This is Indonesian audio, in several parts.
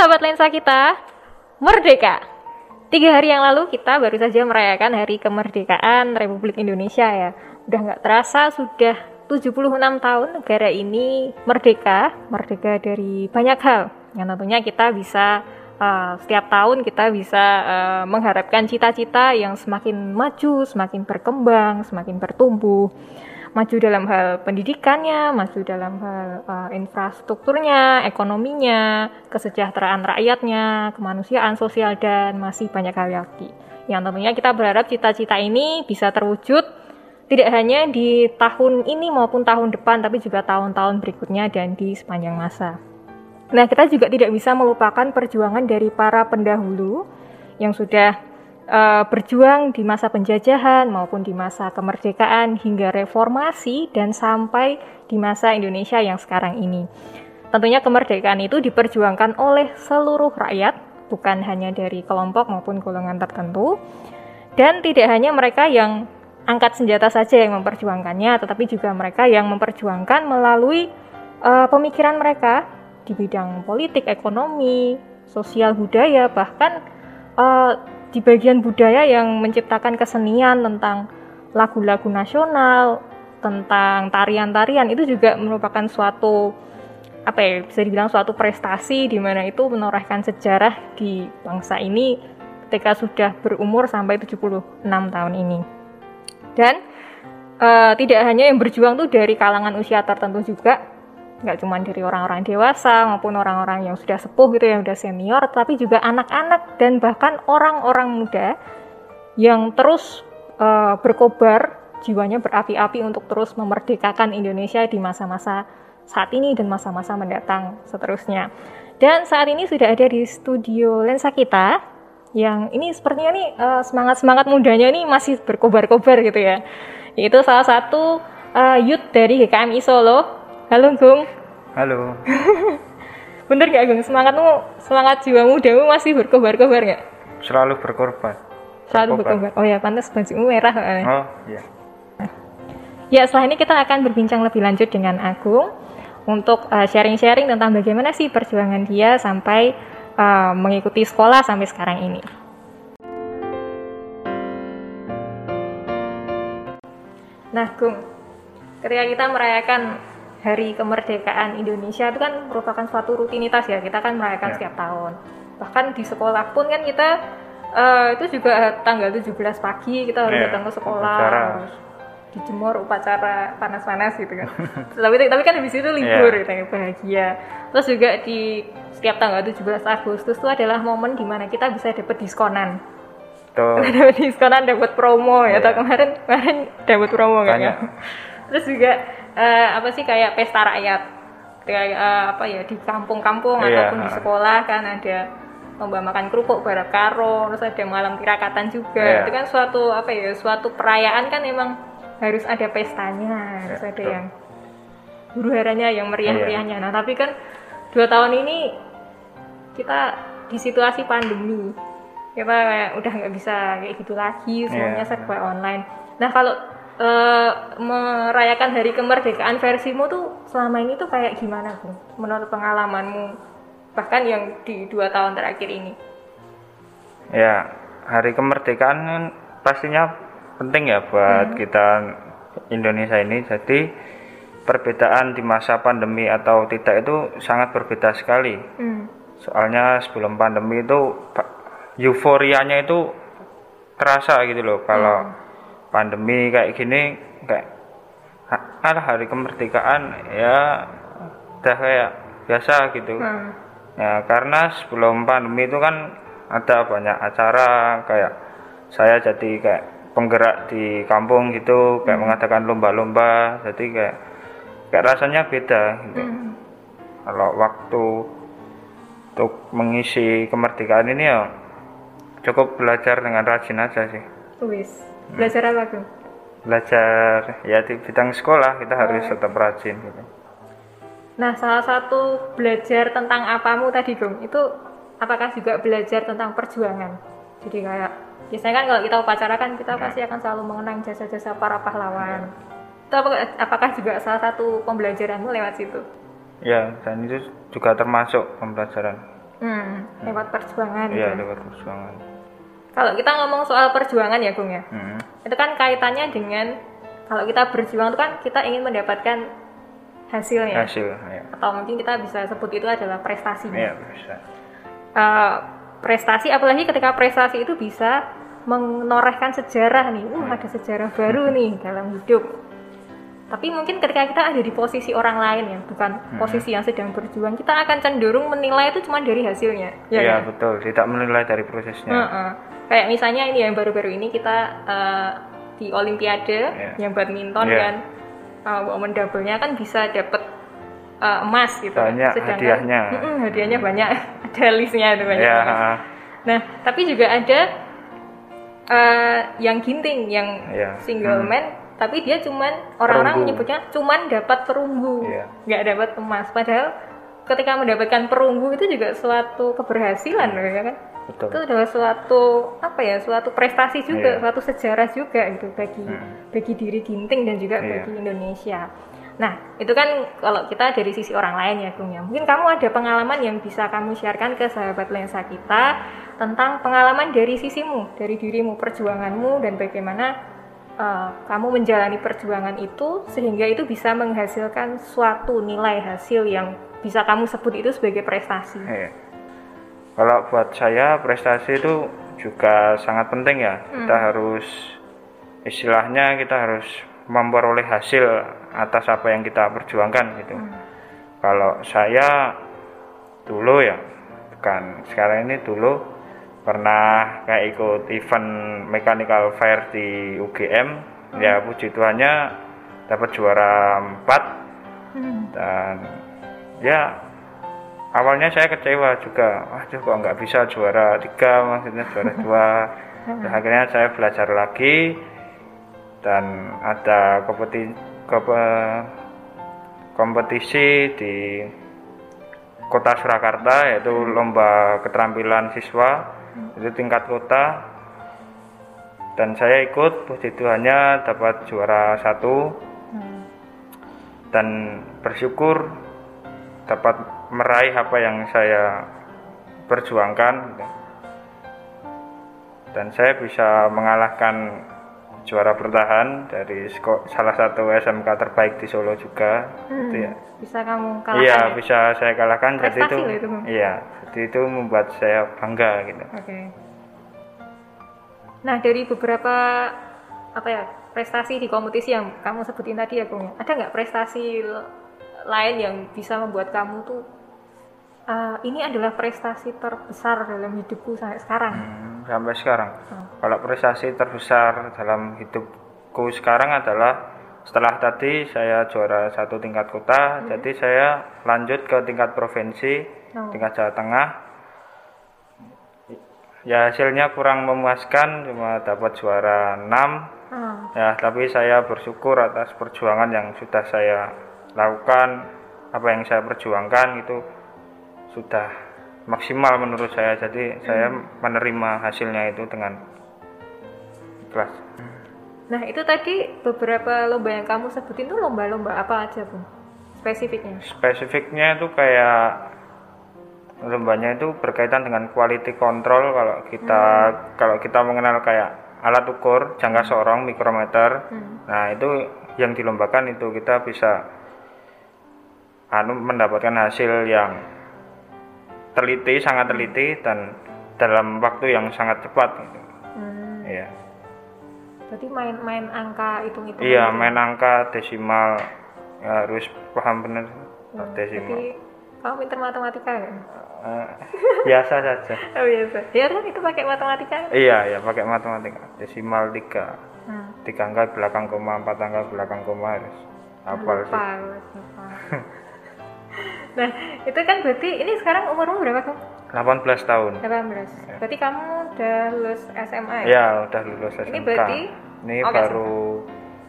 sahabat lensa kita, merdeka. Tiga hari yang lalu kita baru saja merayakan hari kemerdekaan Republik Indonesia ya. Udah nggak terasa sudah 76 tahun negara ini merdeka, merdeka dari banyak hal. Yang tentunya kita bisa uh, setiap tahun kita bisa uh, mengharapkan cita-cita yang semakin maju, semakin berkembang, semakin bertumbuh maju dalam hal pendidikannya, maju dalam hal uh, infrastrukturnya, ekonominya, kesejahteraan rakyatnya, kemanusiaan sosial dan masih banyak hal lagi. Yang tentunya kita berharap cita-cita ini bisa terwujud tidak hanya di tahun ini maupun tahun depan, tapi juga tahun-tahun berikutnya dan di sepanjang masa. Nah, kita juga tidak bisa melupakan perjuangan dari para pendahulu yang sudah uh, berjuang di masa penjajahan maupun di masa kemerdekaan hingga reformasi dan sampai di masa Indonesia yang sekarang ini. Tentunya kemerdekaan itu diperjuangkan oleh seluruh rakyat, bukan hanya dari kelompok maupun golongan tertentu. Dan tidak hanya mereka yang angkat senjata saja yang memperjuangkannya, tetapi juga mereka yang memperjuangkan melalui uh, pemikiran mereka di bidang politik, ekonomi, sosial, budaya, bahkan uh, di bagian budaya yang menciptakan kesenian tentang lagu-lagu nasional, tentang tarian-tarian itu juga merupakan suatu apa ya bisa dibilang suatu prestasi di mana itu menorehkan sejarah di bangsa ini ketika sudah berumur sampai 76 tahun ini. Dan uh, tidak hanya yang berjuang tuh dari kalangan usia tertentu juga, nggak cuma dari orang-orang dewasa maupun orang-orang yang sudah sepuh gitu yang sudah senior tapi juga anak-anak dan bahkan orang-orang muda yang terus uh, berkobar jiwanya berapi-api untuk terus memerdekakan Indonesia di masa-masa saat ini dan masa-masa mendatang seterusnya. Dan saat ini sudah ada di studio lensa kita yang ini sepertinya nih uh, semangat-semangat mudanya ini masih berkobar-kobar gitu ya. Itu salah satu uh, youth dari GKMI Solo Halo Gung. Halo. Bener gak Gung? Semangatmu, semangat jiwa mudamu masih berkobar-kobar gak? Selalu berkorban. Selalu berkobar. Oh ya, pantas bajumu merah. Oh iya. Ya, setelah ini kita akan berbincang lebih lanjut dengan Agung untuk uh, sharing-sharing uh, tentang bagaimana sih perjuangan dia sampai uh, mengikuti sekolah sampai sekarang ini. Nah, Gung, ketika kita merayakan Hari Kemerdekaan Indonesia itu kan merupakan suatu rutinitas ya kita kan merayakan ya. setiap tahun bahkan di sekolah pun kan kita uh, itu juga tanggal 17 pagi kita harus ya, datang ke sekolah upacara. harus dijemur upacara panas-panas gitu kan tapi tapi kan habis itu libur ya. gitu bahagia terus juga di setiap tanggal 17 Agustus itu adalah momen di mana kita bisa dapat diskonan dapat diskonan dapat promo ya, ya. atau kemarin kemarin dapat promo kan ya terus juga uh, apa sih kayak pesta rakyat kayak uh, apa ya di kampung-kampung yeah. ataupun di sekolah kan ada lomba makan kerupuk bareng karo terus ada malam tirakatan juga yeah. itu kan suatu apa ya suatu perayaan kan emang harus ada pestanya harus yeah, ada betul. yang huru haranya yang meriah-meriahnya yeah. nah tapi kan dua tahun ini kita di situasi pandemi kita kayak udah nggak bisa kayak gitu lagi semuanya yeah. serba online nah kalau uh, merayakan hari kemerdekaan versimu tuh selama ini tuh kayak gimana bu? Menurut pengalamanmu bahkan yang di dua tahun terakhir ini. Ya hari kemerdekaan kan pastinya penting ya buat hmm. kita Indonesia ini. Jadi perbedaan di masa pandemi atau tidak itu sangat berbeda sekali. Hmm. soalnya sebelum pandemi itu euforianya itu terasa gitu loh kalau hmm pandemi kayak gini kayak ada hari kemerdekaan ya udah kayak biasa gitu hmm. ya karena sebelum pandemi itu kan ada banyak acara kayak saya jadi kayak penggerak di kampung gitu kayak hmm. mengadakan lomba-lomba jadi kayak kayak rasanya beda gitu hmm. kalau waktu untuk mengisi kemerdekaan ini ya cukup belajar dengan rajin aja sih. Wis Belajar apa tuh? Belajar ya di bidang sekolah kita oh. harus tetap rajin gitu. Nah, salah satu belajar tentang apamu tadi, Gong, itu apakah juga belajar tentang perjuangan? Jadi kayak biasanya kan kalau kita upacara kan kita ya. pasti akan selalu mengenang jasa-jasa para pahlawan. Ya. Itu apakah, apakah juga salah satu pembelajaranmu lewat situ? Ya, dan itu juga termasuk pembelajaran. Hmm, lewat perjuangan. Iya, gitu. lewat perjuangan. Kalau kita ngomong soal perjuangan ya, Gung ya. Hmm. Itu kan kaitannya dengan kalau kita berjuang itu kan kita ingin mendapatkan hasilnya. Hasil, ya. Atau mungkin kita bisa sebut itu adalah prestasinya. Iya, bisa. Eh, prestasi apalagi ketika prestasi itu bisa menorehkan sejarah nih. Uh, ada sejarah baru nih dalam hidup. Tapi mungkin ketika kita ada di posisi orang lain ya, bukan posisi yang sedang berjuang, kita akan cenderung menilai itu cuma dari hasilnya. Ya Iya, kan? betul. Tidak menilai dari prosesnya. Heeh. Kayak misalnya ini yang baru-baru ini kita eh, di Olimpiade Iya. yang badminton Iya. kan, uh, women double-nya kan bisa dapet eh, emas gitu. Banyak hadiahnya. Mm-mm, hadiahnya banyak, ada listnya itu banyak. Iya, emas. ha. Nah, tapi juga ada eh, yang ginting, yang Iya. single Hmm. man, tapi dia cuman orang-orang menyebutnya cuman dapat perunggu, Iya. nggak dapat emas. Padahal ketika mendapatkan perunggu itu juga suatu keberhasilan loh ya kan. Betul. Itu adalah suatu apa ya, suatu prestasi juga, Iya. suatu sejarah juga gitu bagi Hmm. bagi diri ginting dan juga Iya. bagi Indonesia. Nah, itu kan kalau kita dari sisi orang lain ya, Gung ya. Mungkin kamu ada pengalaman yang bisa kamu sharekan ke sahabat lensa kita tentang pengalaman dari sisimu, dari dirimu, perjuanganmu dan bagaimana uh, kamu menjalani perjuangan itu sehingga itu bisa menghasilkan suatu nilai hasil yang bisa kamu sebut itu sebagai prestasi. Iya. Kalau buat saya prestasi itu juga sangat penting ya. Kita harus istilahnya kita harus memperoleh hasil atas apa yang kita perjuangkan gitu. Kalau saya dulu ya, bukan sekarang ini dulu pernah kayak ikut event mechanical fair di UGM. Ya puji Tuhannya dapat juara 4 Hmm. dan ya awalnya saya kecewa juga. Waduh kok nggak bisa juara tiga? Maksudnya juara dua. Dan akhirnya saya belajar lagi. Dan ada kompetisi kompetisi di kota Surakarta yaitu lomba keterampilan siswa. Itu tingkat kota. Dan saya ikut puji Tuhannya dapat juara satu. Hmm. dan bersyukur dapat meraih apa yang saya perjuangkan gitu. dan saya bisa mengalahkan juara bertahan dari salah satu SMK terbaik di Solo juga Hmm. gitu ya. Bisa kamu kalahkan iya ya? bisa saya kalahkan jadi Prestasi itu, loh itu, iya jadi itu membuat saya bangga gitu Oke. Nah dari beberapa apa ya prestasi di kompetisi yang kamu sebutin tadi ya Bung, ada nggak prestasi lain yang bisa membuat kamu tuh "Ah, ini adalah prestasi terbesar dalam hidupku sampai sekarang. Hmm, sampai sekarang Hmm. kalau prestasi terbesar dalam hidupku sekarang adalah setelah tadi saya juara satu tingkat kota jadi saya lanjut ke tingkat provinsi Oh. tingkat Jawa Tengah ya hasilnya kurang memuaskan cuma dapat juara 6 Ah, ya tapi saya bersyukur atas perjuangan yang sudah saya lakukan apa yang saya perjuangkan itu sudah maksimal menurut saya. Jadi saya menerima hasilnya itu dengan ikhlas. Nah itu tadi beberapa lomba yang kamu sebutin tuh lomba-lomba apa aja Bung? Spesifiknya. spesifiknya itu kayak lombanya itu berkaitan dengan quality control. Kalau kita kalau kita mengenal kayak alat ukur jangka sorong mikrometer. Hmm. nah itu yang dilombakan itu kita bisa anu mendapatkan hasil yang teliti sangat teliti dan dalam waktu yang sangat cepat gitu. Hmm. Iya. Berarti main-main angka hitung-hitung. Iya, main angka desimal ya, harus paham benar Hmm, desimal. Jadi kamu pinter matematika kan? Eh, biasa saja. Oh biasa. Ya kan itu pakai matematika kan? Iya, ya pakai matematika. Desimal 3. Hmm. Tiga angka belakang koma, empat angka belakang koma harus hafal sih. Lupa. Nah, itu kan berarti ini sekarang umurmu berapa kamu? 18 tahun. 18. Berarti kamu udah lulus SMA ya? Ya, udah lulus SMK. Ini berarti Ini Oke, baru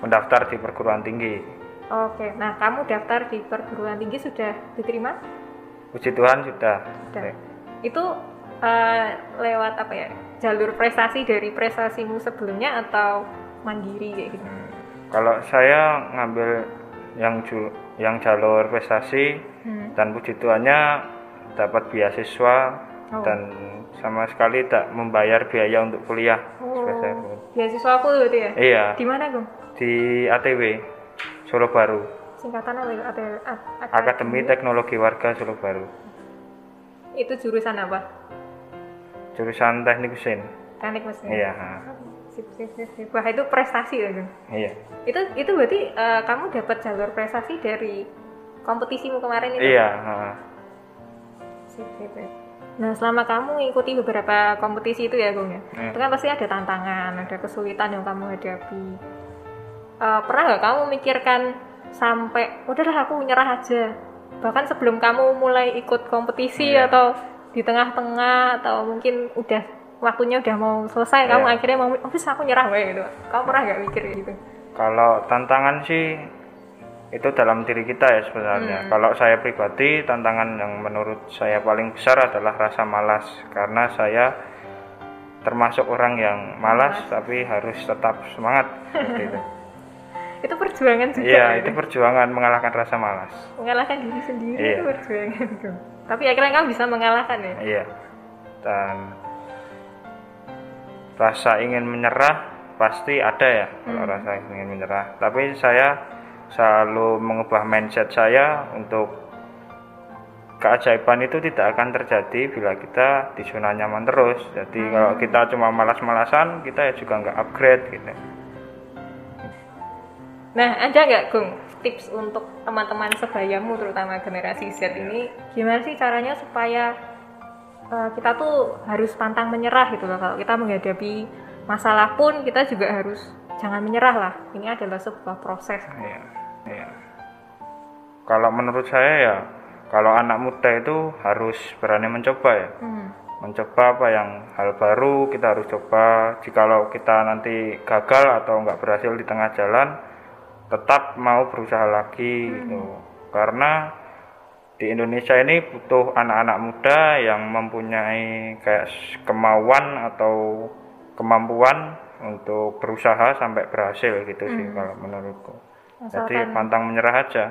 mendaftar di perguruan tinggi. Oke. Nah, kamu daftar di perguruan tinggi sudah diterima? Puji Tuhan sudah. Sudah. Itu eh, lewat apa ya? Jalur prestasi dari prestasimu sebelumnya atau mandiri kayak gitu? Hmm, Kalau saya ngambil yang ju- yang jalur prestasi Hmm. dan puji Tuhannya dapat beasiswa Oh. dan sama sekali tak membayar biaya untuk kuliah. Oh, beasiswa aku berarti ya? Iya, Di mana, Gung? di ATW Solo Baru, Singkatan apa itu? Ate- a- Akademi Teknologi Warga Solo Baru, Itu jurusan apa? jurusan Teknik Mesin. Teknik mesin. Iya. Sip, sip, sip, sip. Wah, itu prestasi ya, iya, Itu itu berarti eh, kamu dapat jalur prestasi dari kompetisimu kemarin itu? iya. Sip, sip, sip. Nah, selama kamu mengikuti beberapa kompetisi itu ya, Gung ya, Iya. itu kan pasti ada tantangan, ada kesulitan yang kamu hadapi. Eh, pernah nggak kamu mikirkan sampai, udahlah aku nyerah aja. Bahkan sebelum kamu mulai ikut kompetisi Iya. atau di tengah-tengah atau mungkin udah waktunya udah mau selesai, kamu Iya. akhirnya mau, oh bisa aku nyerah wae gitu. Kamu pernah nggak mikir gitu? Kalau tantangan sih itu dalam diri kita ya sebenarnya. Kalau saya pribadi tantangan yang menurut saya paling besar adalah rasa malas karena saya termasuk orang yang malas tapi harus tetap semangat seperti itu. Itu perjuangan juga. Iya, ya? itu perjuangan mengalahkan rasa malas. mengalahkan diri sendiri Iya. itu perjuangan. Tapi akhirnya kamu bisa mengalahkan ya. Iya. Dan rasa ingin menyerah pasti ada ya kalau rasa ingin menyerah. Tapi saya selalu mengubah mindset saya untuk keajaiban itu tidak akan terjadi bila kita di zona nyaman terus. Jadi kalau kita cuma malas-malasan, kita ya juga nggak upgrade gitu. Nah, ada nggak Gung tips untuk teman-teman sebayamu terutama generasi Z ini gimana sih caranya supaya eh, kita tuh harus pantang menyerah gitu loh kalau kita menghadapi masalah pun kita juga harus jangan menyerah lah ini adalah sebuah proses Iya, iya. Kalau menurut saya ya, kalau anak muda itu harus berani mencoba ya. Hmm. Mencoba apa yang hal baru kita harus coba. Jikalau kita nanti gagal atau nggak berhasil di tengah jalan, tetap mau berusaha lagi gitu. Karena di Indonesia ini butuh anak-anak muda yang mempunyai kayak kemauan atau kemampuan untuk berusaha sampai berhasil gitu sih kalau menurutku. Jadi Asalkan- pantang menyerah aja.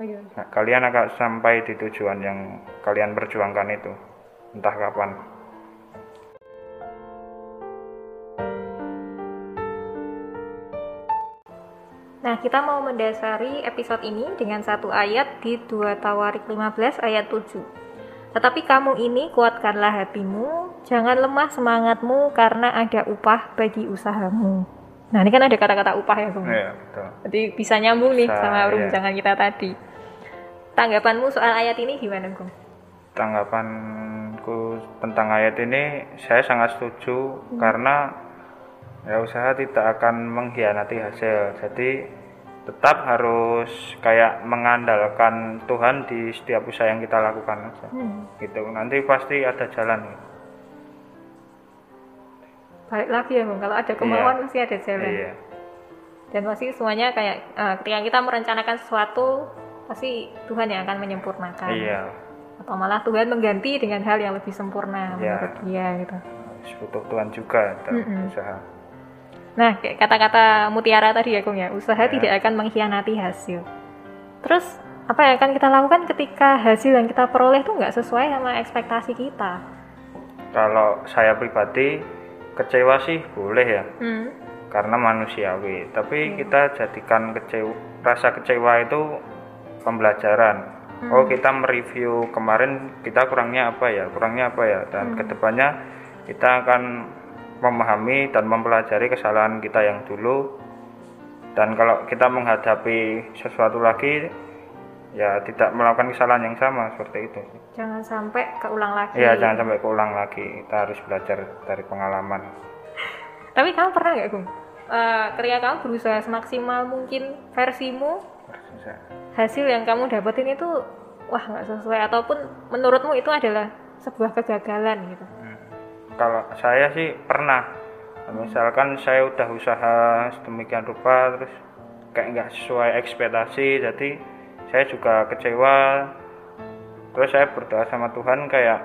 Oh iya. Nah, kalian akan sampai di tujuan yang kalian perjuangkan itu. Entah kapan. Kita mau mendasari episode ini dengan satu ayat di 2 Tawarik 15 ayat 7. Tetapi kamu ini kuatkanlah hatimu, jangan lemah semangatmu karena ada upah bagi usahamu. Nah, ini kan ada kata-kata upah ya, Bung. Iya, betul. Jadi bisa nyambung nih Bisa, sama iya. perbincangan kita tadi. Tanggapanmu soal ayat ini gimana, Bung? Tanggapanku tentang ayat ini saya sangat setuju karena ya usaha tidak akan mengkhianati hasil. Jadi tetap harus kayak mengandalkan Tuhan di setiap usaha yang kita lakukan aja. Hmm. Gitu. Nanti pasti ada jalan. Balik lagi ya, Bung. Kalau ada kemauan pasti ada jalan. Iya. Dan pasti semuanya kayak eh, ketika kita merencanakan sesuatu, pasti Tuhan yang akan menyempurnakan. Iya. Atau malah Tuhan mengganti dengan hal yang lebih sempurna Iya. menurut dia gitu. Butuh Tuhan juga dalam Mm-mm. usaha. Nah, kata-kata Mutiara tadi ya, Kung ya, usaha Ya. tidak akan mengkhianati hasil. Terus apa yang akan kita lakukan ketika hasil yang kita peroleh itu nggak sesuai sama ekspektasi kita? Kalau saya pribadi kecewa sih boleh ya, Hmm. karena manusiawi. Tapi kita jadikan kecewa, rasa kecewa itu pembelajaran. Oh kita mereview kemarin kita kurangnya apa ya, kurangnya apa ya, dan ke depannya kita akan memahami dan mempelajari kesalahan kita yang dulu. Dan kalau kita menghadapi sesuatu lagi, ya tidak melakukan kesalahan yang sama seperti itu. Jangan sampai keulang lagi. Iya, jangan sampai keulang lagi. Kita harus belajar dari pengalaman. Tapi kamu pernah nggak, Gung? Eh, ketika kamu berusaha semaksimal mungkin versimu, hasil yang kamu dapetin itu wah nggak sesuai ataupun menurutmu itu adalah sebuah kegagalan gitu. Kalau saya sih pernah, misalkan saya udah usaha sedemikian rupa terus kayak nggak sesuai ekspektasi, jadi saya juga kecewa. Terus saya berdoa sama Tuhan kayak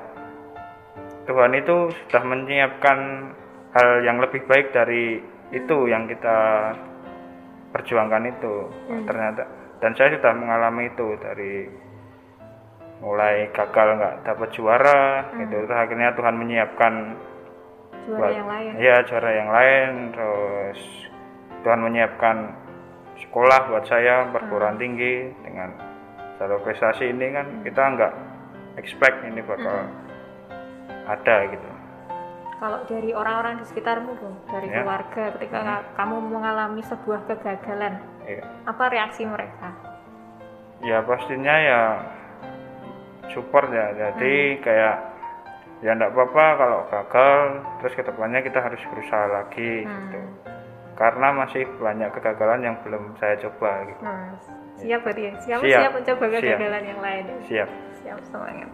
Tuhan itu sudah menyiapkan hal yang lebih baik dari itu yang kita perjuangkan itu. Ternyata dan saya sudah mengalami itu dari mulai gagal nggak dapat juara gitu. Terus akhirnya Tuhan menyiapkan juara buat- yang lain. Ya juara yang lain. Terus Tuhan menyiapkan sekolah buat saya perguruan tinggi dengan jalur prestasi ini kan kita nggak expect ini bakal ada gitu. Kalau dari orang-orang di sekitarmu Bung, dari Ya. keluarga ketika ka- kamu mengalami sebuah kegagalan ya, apa reaksi mereka? Ya pastinya ya support ya. Jadi kayak ya enggak apa-apa kalau gagal terus ke depannya kita harus berusaha lagi gitu. Karena masih banyak kegagalan yang belum saya coba gitu. Hmm, siap berarti ya? Siap Siap. siap mencoba Siap. kegagalan yang lain siap. Siap semangat.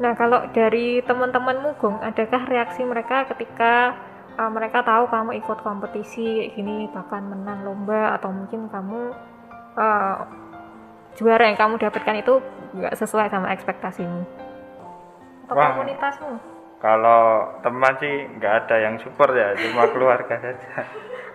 Nah kalau dari teman-temanmu Gong adakah reaksi mereka ketika uh, mereka tahu kamu ikut kompetisi kayak gini bahkan menang lomba atau mungkin kamu uh, juara yang kamu dapatkan itu nggak sesuai sama ekspektasimu atau Wah. komunitasmu Kalau teman sih nggak ada yang support ya, cuma keluarga saja.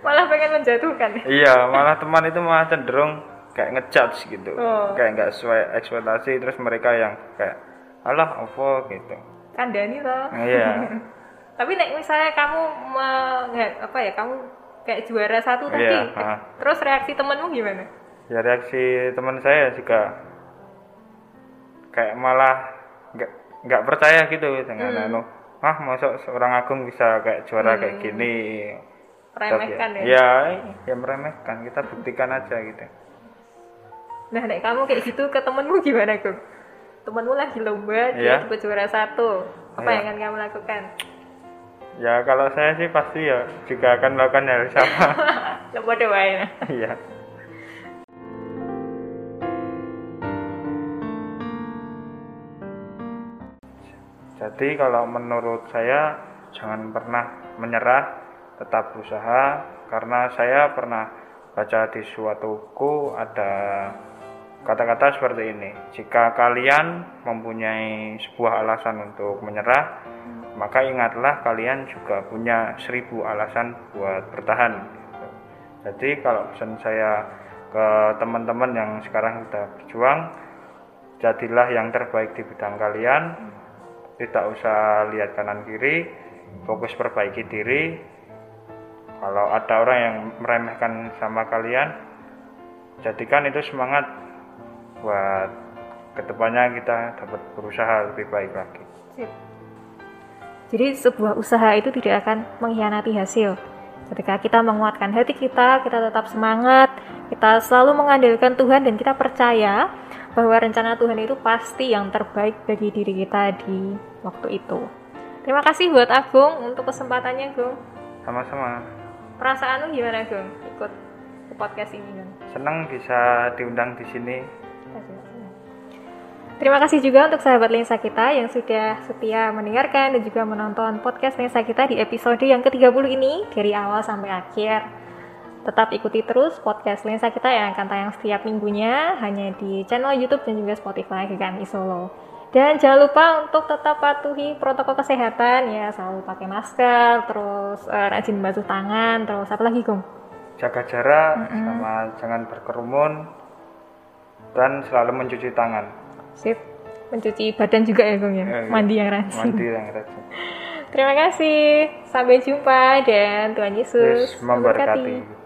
malah pengen menjatuhkan iya, malah teman itu malah cenderung kayak ngejudge gitu, Oh. kayak nggak sesuai ekspektasi. Terus mereka yang kayak, alah apa gitu. kandani toh Iya, tapi nek misalnya kamu me- nggak apa ya kamu kayak juara satu tadi Iya, terus reaksi temenmu gimana ya reaksi teman saya juga kayak malah nggak nggak percaya gitu dengan anu, ah masuk seorang agung bisa kayak juara kayak gini. meremehkan ya Ya, ya meremehkan. Kita buktikan aja gitu. nah nek kamu kayak gitu ke temenmu gimana Gung? temenmu lagi lomba dia dapat juara satu apa Iya. yang akan kamu lakukan Ya kalau saya sih pasti ya juga akan melakukan hal sama. lomba doain Iya. Jadi kalau menurut saya jangan pernah menyerah, tetap berusaha karena saya pernah baca di suatu buku ada kata-kata seperti ini. Jika kalian mempunyai sebuah alasan untuk menyerah, maka ingatlah kalian juga punya seribu alasan buat bertahan. gitu. Jadi kalau pesan saya ke teman-teman yang sekarang sudah berjuang, jadilah yang terbaik di bidang kalian. Tidak usah lihat kanan kiri, fokus perbaiki diri. Kalau ada orang yang meremehkan sama kalian, jadikan itu semangat buat ke depannya kita dapat berusaha lebih baik lagi. Jadi sebuah usaha itu tidak akan mengkhianati hasil. Ketika kita menguatkan hati kita, kita tetap semangat, kita selalu mengandalkan Tuhan dan kita percaya bahwa rencana Tuhan itu pasti yang terbaik bagi diri kita di waktu itu. Terima kasih buat Agung untuk kesempatannya, Gung. Sama-sama. Perasaanmu gimana, Gung? Ikut ke podcast ini, Gung. Senang bisa diundang di sini. Terima kasih juga untuk sahabat lensa kita yang sudah setia mendengarkan dan juga menonton podcast lensa kita di episode yang ke-30 ini dari awal sampai akhir. Tetap ikuti terus podcast lensa kita yang akan tayang setiap minggunya hanya di channel YouTube dan juga Spotify GKMI Solo. Dan jangan lupa untuk tetap patuhi protokol kesehatan ya, selalu pakai masker, terus eh, rajin basuh tangan, terus apa lagi, Gong? Jaga jarak sama jangan berkerumun dan selalu mencuci tangan. Sip. Mencuci badan juga ya, Gong ya. Eh, iya. Mandi yang rajin. Mandi yang rajin. Terima kasih. Sampai jumpa dan Tuhan Yesus Yesus memberkati.